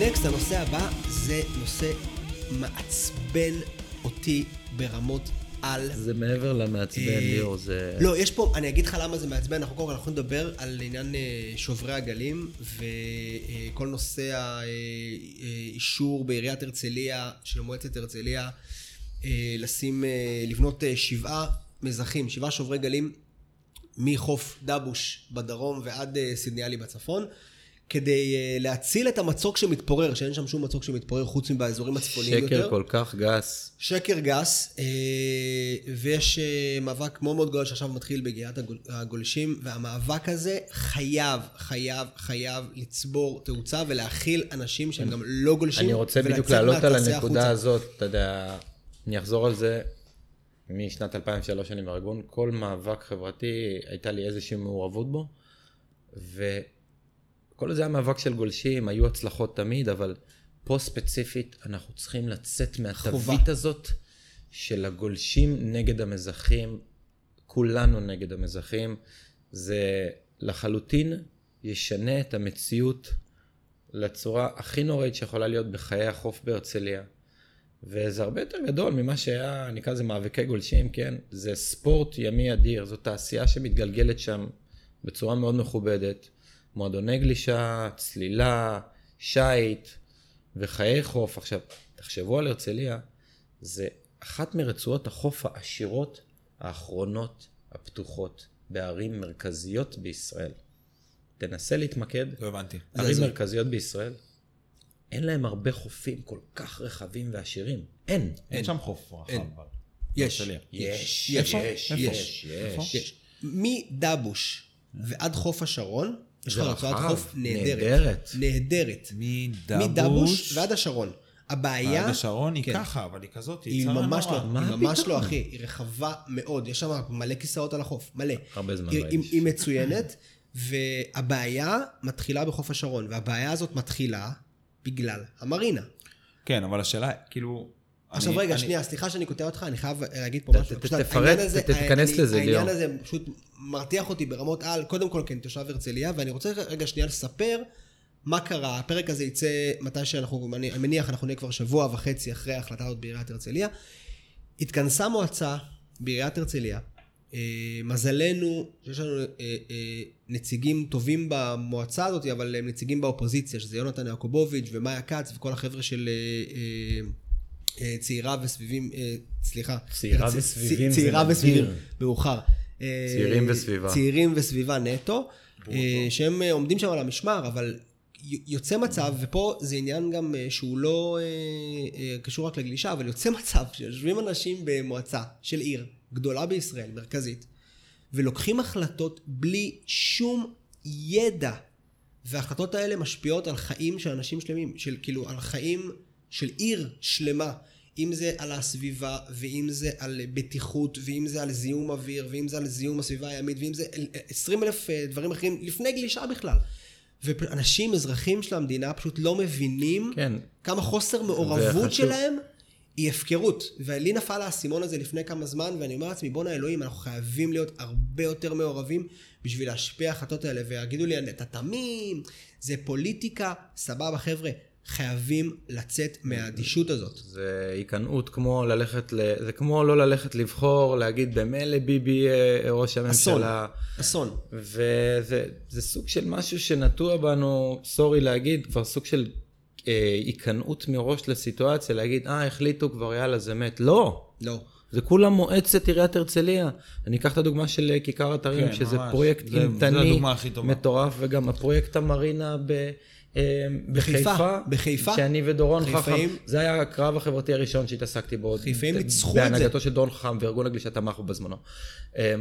נקסט, אה, הנושא הבא זה נושא מעצבן אותי ברמות על. זה מעבר למעצבן, אה, ליאור, זה... לא, יש פה, אני אגיד לך למה זה מעצבן, אנחנו קודם כל אנחנו נדבר על עניין אה, שוברי הגלים וכל נושא האישור בעיריית הרצליה, של מועצת הרצליה, אה, לשים, אה, לבנות אה, שבעה מזחים, שבעה שוברי גלים מחוף דבוש בדרום ועד אה, סידניאלי בצפון. כדי אה, להציל את המצוק שמתפורר, שאין שם שום מצוק שמתפורר חוץ מבאזורים הצפוניים יותר. שקר כל כך גס. שקר גס, אה, ויש אה, מאבק מאוד מאוד גדול שעכשיו מתחיל הגול- הגולשים, והמאבק הזה חייב, חייב, חייב לצבור תאוצה ולהכיל אנשים שהם גם לא גולשים. אני רוצה בדיוק לעלות על הנקודה החוצה. הזאת, אתה יודע, אני אחזור על זה, משנת 2003 אני בארגון, כל מאבק חברתי הייתה לי איזושהי מעורבות בו, וכל זה היה מאבק של גולשים, היו הצלחות תמיד, אבל פה ספציפית אנחנו צריכים לצאת מהתווית. הזאת של הגולשים נגד המזחים, כולנו נגד המזחים, זה לחלוטין ישנה את המציאות לצורה הכי נוראית שיכולה להיות בחיי החוף בהרצליה. וזה הרבה יותר גדול ממה שהיה, נקרא לזה מאבקי גולשים, כן? זה ספורט ימי אדיר, זו תעשייה שמתגלגלת שם בצורה מאוד מכובדת. מועדוני גלישה, צלילה, שיט וחיי חוף. עכשיו, תחשבו על הרצליה, זה אחת מרצועות החוף העשירות האחרונות הפתוחות בערים מרכזיות בישראל. תנסה להתמקד. לא הבנתי. ערים הזוי. מרכזיות בישראל, אין להם הרבה חופים כל כך רחבים ועשירים. אין. אין שם חוף רחב. אין. אבל. יש. יש, יש, יש? יש? יש. יש. מדבוש ועד חוף השרון, יש לך רצועת חוף נהדרת. נהדרת. מדבוש ועד השרון. הבעיה... ועד השרון היא כן. ככה, אבל היא כזאת, היא צרה ממש נורא. לא, מה היא ממש? לא אחי, היא רחבה מאוד, יש שם מלא כיסאות על החוף, מלא. הרבה זמן היא, לא היא, היא מצוינת, והבעיה מתחילה בחוף השרון, והבעיה הזאת מתחילה בגלל המרינה. כן, אבל השאלה, כאילו... עכשיו רגע, שנייה, סליחה שאני קוטע אותך, אני חייב להגיד פה משהו. תפרט, העניין הזה- ת- תיכנס אני- לזה, העניין ליאור. הזה פשוט מרתיח אותי ברמות על, קודם כל כי אני תושב הרצליה, ואני רוצה רגע שנייה לספר מה קרה. הפרק הזה יצא מתי שאנחנו, אני מניח, אנחנו נהיה כבר שבוע וחצי אחרי ההחלטה הזאת בעיריית הרצליה. התכנסה מועצה בעיריית הרצליה. אה, מזלנו שיש לנו אה, אה, נציגים טובים במועצה הזאת, אבל הם נציגים באופוזיציה, שזה יונתן יעקובוביץ' ומאיה כץ וכל החבר'ה של אה, אה, אה, צעירה וסביבים, אה, סליחה. צעירה וסביבים צעירה. וסביבים, מאוחר. אה, צעירים וסביבה. צעירים וסביבה נטו, אה, שהם אה, עומדים שם על המשמר, אבל יוצא מצב, ופה זה עניין גם אה, שהוא לא אה, אה, קשור רק לגלישה, אבל יוצא מצב שיושבים אנשים במועצה של עיר גדולה בישראל, מרכזית, ולוקחים החלטות בלי שום ידע. וההחלטות האלה משפיעות על חיים של אנשים שלמים, של כאילו על חיים של עיר שלמה. אם זה על הסביבה, ואם זה על בטיחות, ואם זה על זיהום אוויר, ואם זה על זיהום הסביבה הימית, ואם זה 20 אלף אה, דברים אחרים, לפני גלישה בכלל. ואנשים, אזרחים של המדינה, פשוט לא מבינים כן. כמה חוסר מעורבות שלהם היא הפקרות. ולי נפל האסימון הזה לפני כמה זמן, ואני אומר לעצמי, בואנה אלוהים, אנחנו חייבים להיות הרבה יותר מעורבים בשביל להשפיע ההחלטות האלה. ויגידו לי, אתה תמים, זה פוליטיקה, סבבה, חבר'ה, חייבים לצאת מהאדישות הזאת. זה היכנעות כמו ללכת, ל... זה כמו לא ללכת לבחור, להגיד במילא ביבי אה, ראש אסון, הממשלה. אסון. וזה זה סוג של משהו שנטוע בנו, סורי להגיד, כבר סוג של אה, היכנעות מראש לסיטואציה, להגיד, אה, החליטו כבר, יאללה, זה מת. לא. לא. זה כולה מועצת עיריית הרצליה. אני אקח את הדוגמה של אה, כיכר אתרים, כן, שזה ממש. פרויקט אימתני. מטורף, וגם הפרויקט המרינה ב... אה, בחיפה, בחיפה, בחיפה. שאני ודורון חכם, זה היה הקרב החברתי הראשון שהתעסקתי בו. חיפאים ניצחו את זה. בהנהגתו של דורון חכם וארגון הגלישה תמך בו בזמנו. אה,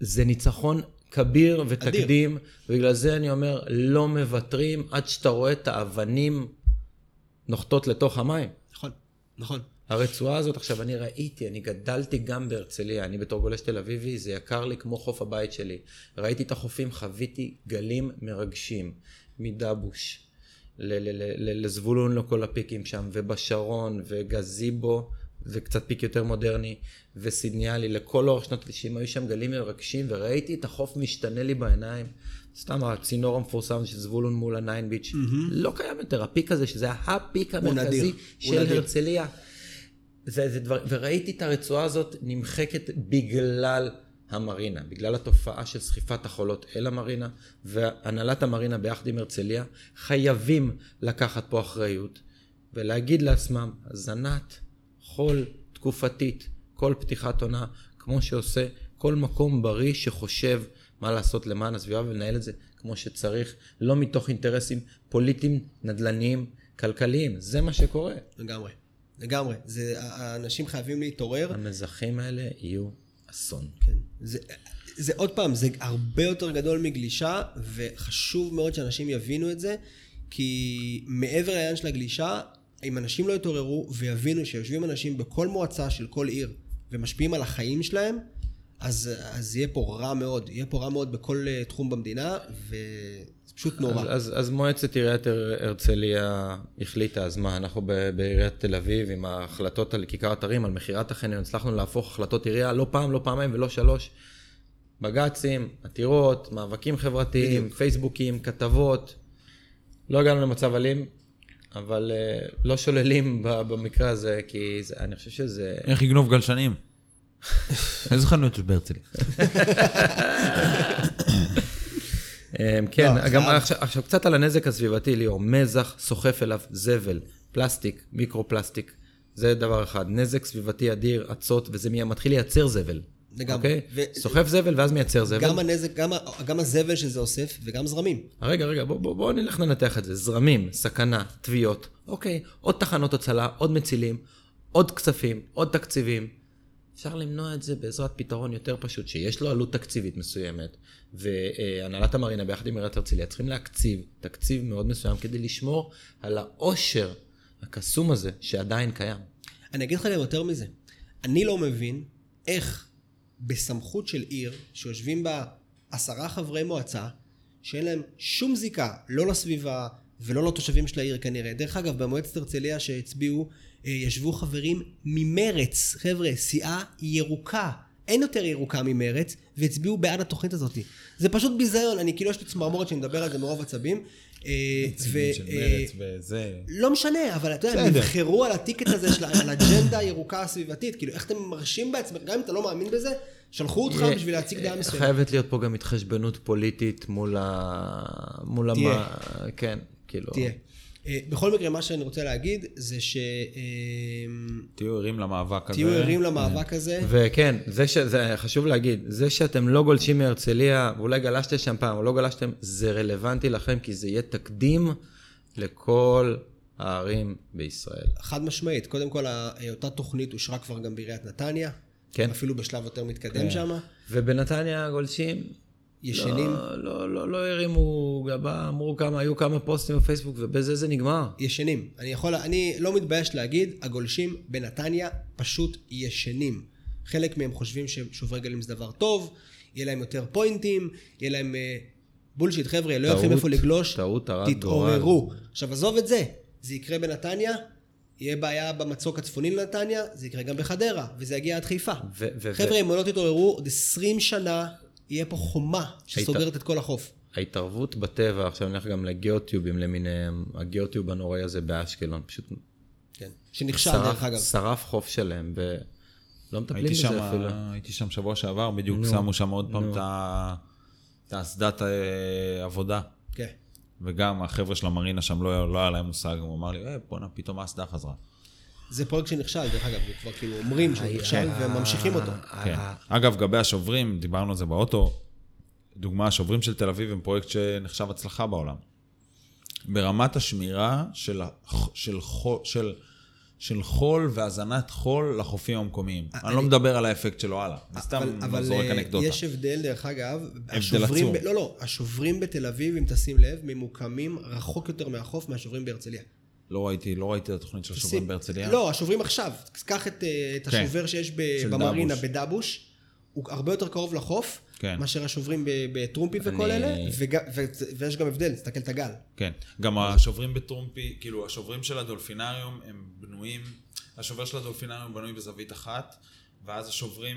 זה ניצחון כביר ותקדים, ובגלל זה אני אומר, לא מוותרים עד שאתה רואה את האבנים נוחתות לתוך המים. נכון, נכון. הרצועה הזאת, עכשיו אני ראיתי, אני גדלתי גם בהרצליה, אני בתור גולש תל אביבי, זה יקר לי כמו חוף הבית שלי. ראיתי את החופים, חוויתי גלים מרגשים, מדבוש, לזבולון לו כל הפיקים שם, ובשרון, וגזיבו, וקצת פיק יותר מודרני, וסידניאלי, לכל אורך שנות ה-90 היו שם גלים מרגשים, וראיתי את החוף משתנה לי בעיניים. סתם הצינור המפורסם של זבולון מול הניין ביץ', לא קיים יותר, הפיק הזה, שזה הפיק המרכזי של. הרצליה. זה, זה דבר, וראיתי את הרצועה הזאת נמחקת בגלל המרינה, בגלל התופעה של סחיפת החולות אל המרינה, והנהלת המרינה ביחד עם הרצליה חייבים לקחת פה אחריות ולהגיד לעצמם, הזנת חול תקופתית, כל פתיחת עונה, כמו שעושה כל מקום בריא שחושב מה לעשות למען הסביבה ולנהל את זה כמו שצריך, לא מתוך אינטרסים פוליטיים, נדל"ניים, כלכליים, זה מה שקורה. לגמרי. לגמרי. זה, האנשים חייבים להתעורר. המזחים האלה יהיו אסון. כן. זה, זה עוד פעם, זה הרבה יותר גדול מגלישה, וחשוב מאוד שאנשים יבינו את זה, כי מעבר לעניין של הגלישה, אם אנשים לא יתעוררו ויבינו שיושבים אנשים בכל מועצה של כל עיר ומשפיעים על החיים שלהם, אז, אז יהיה פה רע מאוד, יהיה פה רע מאוד בכל אה, תחום במדינה, וזה פשוט נורא. אז, אז, אז מועצת עיריית הר- הרצליה החליטה, אז מה, אנחנו ב- בעיריית תל אביב עם ההחלטות על כיכר אתרים, על מכירת החניון, הצלחנו להפוך החלטות עירייה לא פעם, לא פעמיים ולא שלוש. בג"צים, עתירות, מאבקים חברתיים, בדיוק. פייסבוקים, כתבות. לא הגענו למצב אלים, אבל uh, לא שוללים במקרה הזה, כי זה, אני חושב שזה... איך יגנוב גלשנים? איזה חנויות יש בהרצליה? אמ, כן, לא, גם חייב. עכשיו, עכשיו קצת על הנזק הסביבתי, ליאור. מזח סוחף אליו זבל, פלסטיק, מיקרו-פלסטיק. זה דבר אחד. נזק סביבתי אדיר, אצות, וזה מי- מתחיל לייצר זבל. לגמרי. אוקיי? ו- סוחף זבל ואז מייצר זבל. גם הנזק, גם, גם הזבל שזה אוסף, וגם זרמים. רגע, רגע, בוא, בוא, בוא נלך לנתח את זה. זרמים, סכנה, תביעות. אוקיי, עוד תחנות הצלה, עוד מצילים, עוד כספים, עוד תקציבים. אפשר למנוע את זה בעזרת פתרון יותר פשוט, שיש לו עלות תקציבית מסוימת, והנהלת המרינה ביחד עם עיריית הרצליה צריכים להקציב תקציב מאוד מסוים כדי לשמור על העושר הקסום הזה שעדיין קיים. אני אגיד לך גם יותר מזה. אני לא מבין איך בסמכות של עיר, שיושבים בה עשרה חברי מועצה, שאין להם שום זיקה, לא לסביבה ולא לתושבים של העיר כנראה. דרך אגב, במועצת הרצליה שהצביעו, אה, ישבו חברים ממרץ. חבר'ה, סיעה ירוקה. אין יותר ירוקה ממרץ, והצביעו בעד התוכנית הזאת. זה פשוט ביזיון, אני כאילו יש לי צמרמורת שאני מדבר על זה מרוב עצבים. אה, נציגים של אה, מרץ וזה... לא משנה, אבל אתה יודע, הם. נבחרו על הטיקט הזה של על אג'נדה הירוקה הסביבתית. כאילו, איך אתם מרשים בעצמך, גם אם אתה לא מאמין בזה, שלחו אותך בשביל להציג דעה מסוימת. חייבת להיות פה גם התחשבנות פוליטית מול ה... מול. המה... כן, כאילו... תהיה. אה, בכל מקרה, מה שאני רוצה להגיד, זה ש... אה, תהיו ערים למאבק הזה. תהיו ערים למאבק הזה. וכן, זה ש... זה חשוב להגיד, זה שאתם לא גולשים מהרצליה, ואולי גלשתם שם פעם, או לא גלשתם, זה רלוונטי לכם, כי זה יהיה תקדים לכל הערים בישראל. חד משמעית. קודם כל, ה- אותה תוכנית אושרה כבר גם בעיריית נתניה. כן. אפילו בשלב יותר מתקדם שם. ובנתניה הגולשים... ישנים. לא, לא, לא, לא הרימו גבה, אמרו כמה, היו כמה פוסטים בפייסבוק, ובזה זה נגמר. ישנים. אני יכול, אני לא מתבייש להגיד, הגולשים בנתניה פשוט ישנים. חלק מהם חושבים ששוברי גלים זה דבר טוב, יהיה להם יותר פוינטים, יהיה להם אה, בולשיט, חבר'ה, לא יודעים איפה לגלוש, טעות תתעוררו. עכשיו עזוב את זה, זה יקרה בנתניה, יהיה בעיה במצוק הצפוני לנתניה, זה יקרה גם בחדרה, וזה יגיע עד חיפה. חבר'ה, אם לא תתעוררו, עוד 20 שנה יהיה פה חומה שסוגרת את כל החוף. ההתערבות בטבע, עכשיו נלך גם לגיאוטיובים למיניהם, הגיאוטיוב הנוראי הזה באשקלון, פשוט כן. שנכשל שרף, דרך אגב. שרף חוף שלם, ולא מטפלים בזה שם, אפילו. הייתי שם שבוע שעבר, בדיוק נו, שמו שם עוד פעם נו. ה- את האסדת אה, עבודה. כן. וגם החבר'ה של המרינה שם לא לא היה להם מושג, הוא אמר לי, אה, בואנה, פתאום האסדה חזרה. זה פרויקט שנכשל, דרך אגב, כבר כאילו אומרים שהוא נכשל וממשיכים אותו. כן. אגב, לגבי השוברים, דיברנו על זה באוטו. דוגמה, השוברים של תל אביב הם פרויקט שנחשב הצלחה בעולם. ברמת השמירה של, של, של, של חול והזנת חול לחופים המקומיים. אני לא מדבר על האפקט שלו הלאה. אני סתם זורק אה, אנקדוטה. יש הבדל, דרך אגב, השוברים, עצום. ב, לא, לא, השוברים בתל אביב, אם תשים לב, ממוקמים רחוק יותר מהחוף מהשוברים בהרצליה. לא ראיתי, לא ראיתי את התוכנית של השוברים בהרצליה. לא, השוברים עכשיו. קח את, אה, את כן. השובר שיש ב- במרינה דבוש. בדבוש, הוא הרבה יותר קרוב לחוף, כן. מאשר השוברים ב- בטרומפי וכל אני- אלה, וג- ו- ויש גם הבדל, תסתכל את הגל. כן, גם השוברים בטרומפי, כאילו השוברים של הדולפינריום הם בנויים, השובר של הדולפינריום בנוי בזווית אחת, ואז השוברים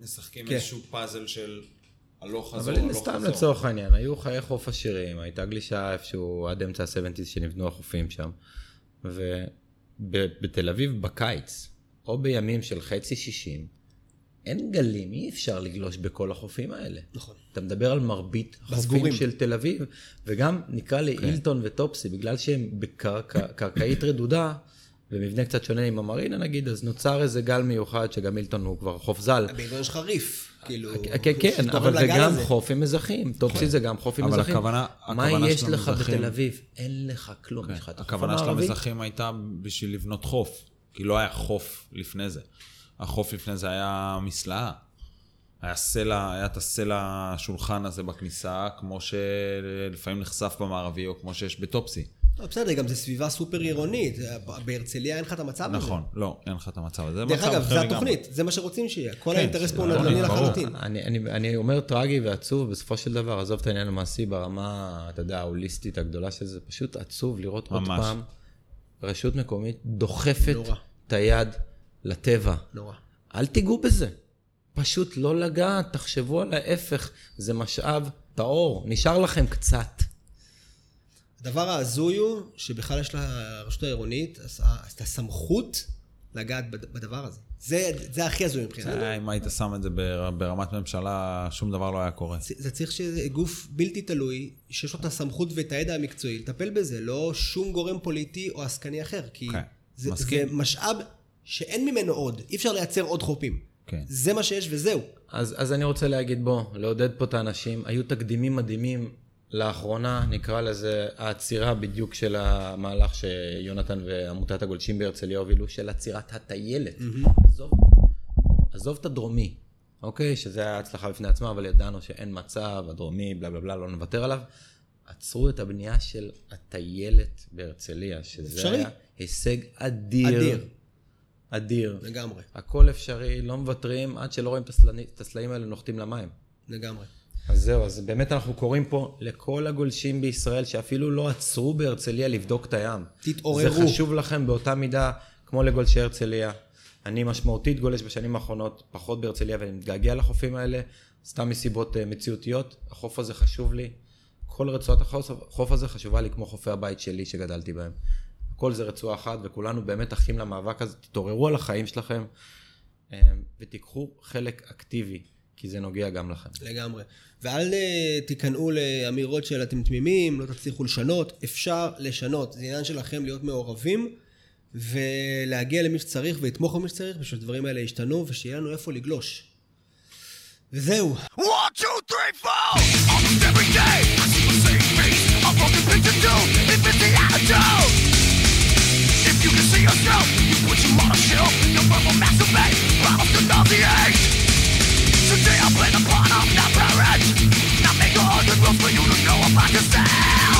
משחקים כן. איזשהו פאזל של הלוך חזור, אבל הנה הלוך סתם חזור. לצורך העניין, היו חיי חוף עשירים, הייתה גלישה איפשהו עד אמצע ה-70's שנבנו החופים שם, ובתל אביב בקיץ, או בימים של חצי שישים, אין גלים, אי אפשר לגלוש בכל החופים האלה. נכון. אתה מדבר על מרבית בסגורים. של תל אביב, וגם נקרא לאילטון וטופסי, בגלל שהם בקרקעית רדודה, ומבנה קצת שונה עם המרינה נגיד, אז נוצר איזה גל מיוחד, שגם אילטון הוא כבר חוף זל. בעיתון יש לך ריף, כאילו... כן, כן, שתורם אבל זה לגל גם הזה. חופים מזרחים, טופסי זה גם חופים אבל מזרחים. הכוונה- מה הכוונה יש של לך בתל אביב? אין לך כלום, יש לך את החוף הכוונה של. המזרחים הייתה בשביל לבנות חוף, כי לא היה חוף לפני זה. החוף לפני זה היה מסלעה. היה סלע, היה את הסלע השולחן הזה בכניסה, כמו שלפעמים נחשף במערבי, או כמו שיש בטופסי. לא, בסדר, גם זו סביבה סופר עירונית. בהרצליה אין לך את המצב הזה. נכון, לא, אין לך את המצב הזה. זה דרך אגב, לגמרי. התוכנית, זה מה שרוצים שיהיה. כל כן, האינטרס פה הוא זה נדל"ני. לחלוטין. אני, אומר טרגי ועצוב, בסופו של דבר, עזוב את העניין המעשי ברמה, אתה יודע, ההוליסטית הגדולה של זה, פשוט עצוב לראות עוד. פעם רשות מקומית דוחפת. את היד לטבע. נורא. אל תיגעו בזה. פשוט לא לגעת, תחשבו על ההפך, זה משאב טהור, נשאר לכם קצת. הדבר ההזוי הוא שבכלל יש לרשות העירונית את הסמכות לגעת בד- בדבר הזה. זה, זה הכי הזוי מבחינתי. אה, אם היית שם את זה בר- ברמת ממשלה, שום דבר לא היה קורה. זה זה צריך שזה גוף בלתי תלוי, שיש לו את הסמכות ואת הידע המקצועי לטפל בזה, לא שום גורם פוליטי או עסקני אחר, כי כן, זה, זה מסכים. משאב שאין ממנו עוד, אי אפשר לייצר עוד חופים. כן. זה מה שיש וזהו. אז, אז אני רוצה להגיד, בוא, לעודד פה את האנשים. היו תקדימים מדהימים לאחרונה, נקרא לזה העצירה בדיוק של המהלך שיונתן ועמותת הגולשים בהרצליה הובילו, של עצירת הטיילת. עזוב, עזוב את הדרומי, אוקיי? שזה היה הצלחה בפני עצמה, אבל ידענו שאין מצב, הדרומי, בלה בלה בלה, לא נוותר עליו. עצרו את הבנייה של הטיילת בהרצליה, שזה אפשרי. היה הישג אדיר. אדיר. אדיר. לגמרי, הכל אפשרי, לא מוותרים עד שלא רואים את הסלעים האלה נוחתים למים. לגמרי. אז זהו, אז באמת אנחנו קוראים פה לכל הגולשים בישראל שאפילו לא עצרו בהרצליה לבדוק את הים. תתעוררו. זה חשוב לכם באותה מידה כמו לגולשי הרצליה. אני משמעותית גולש בשנים האחרונות, פחות בהרצליה, ואני מתגעגע לחופים האלה, סתם מסיבות אה, מציאותיות. החוף הזה חשוב לי. כל רצועת החוף הזה חשובה לי כמו חופי הבית שלי שגדלתי בהם. הכל זה רצועה אחת, וכולנו באמת אחים למאבק הזה. תתעוררו על החיים שלכם, אה, ותיקחו חלק אקטיבי, כי זה נוגע גם לכם. לגמרי. ואל אה, תיכנעו לאמירות של אתם תמימים, לא תצליחו לשנות, אפשר לשנות. זה עניין שלכם להיות מעורבים ולהגיע למי שצריך ולתמוך במי שצריך בשביל שהדברים האלה ישתנו ושיהיה לנו איפה לגלוש. וזהו. One, two, three, four. Almost every day, I see the same face. A broken picture too. If it's the attitude. If you can see yourself, you put you on a shelf. You verbal masturbate, bottles to nauseate. Today I play the part of not parent. Not make a hundred rules for you to know about yourself.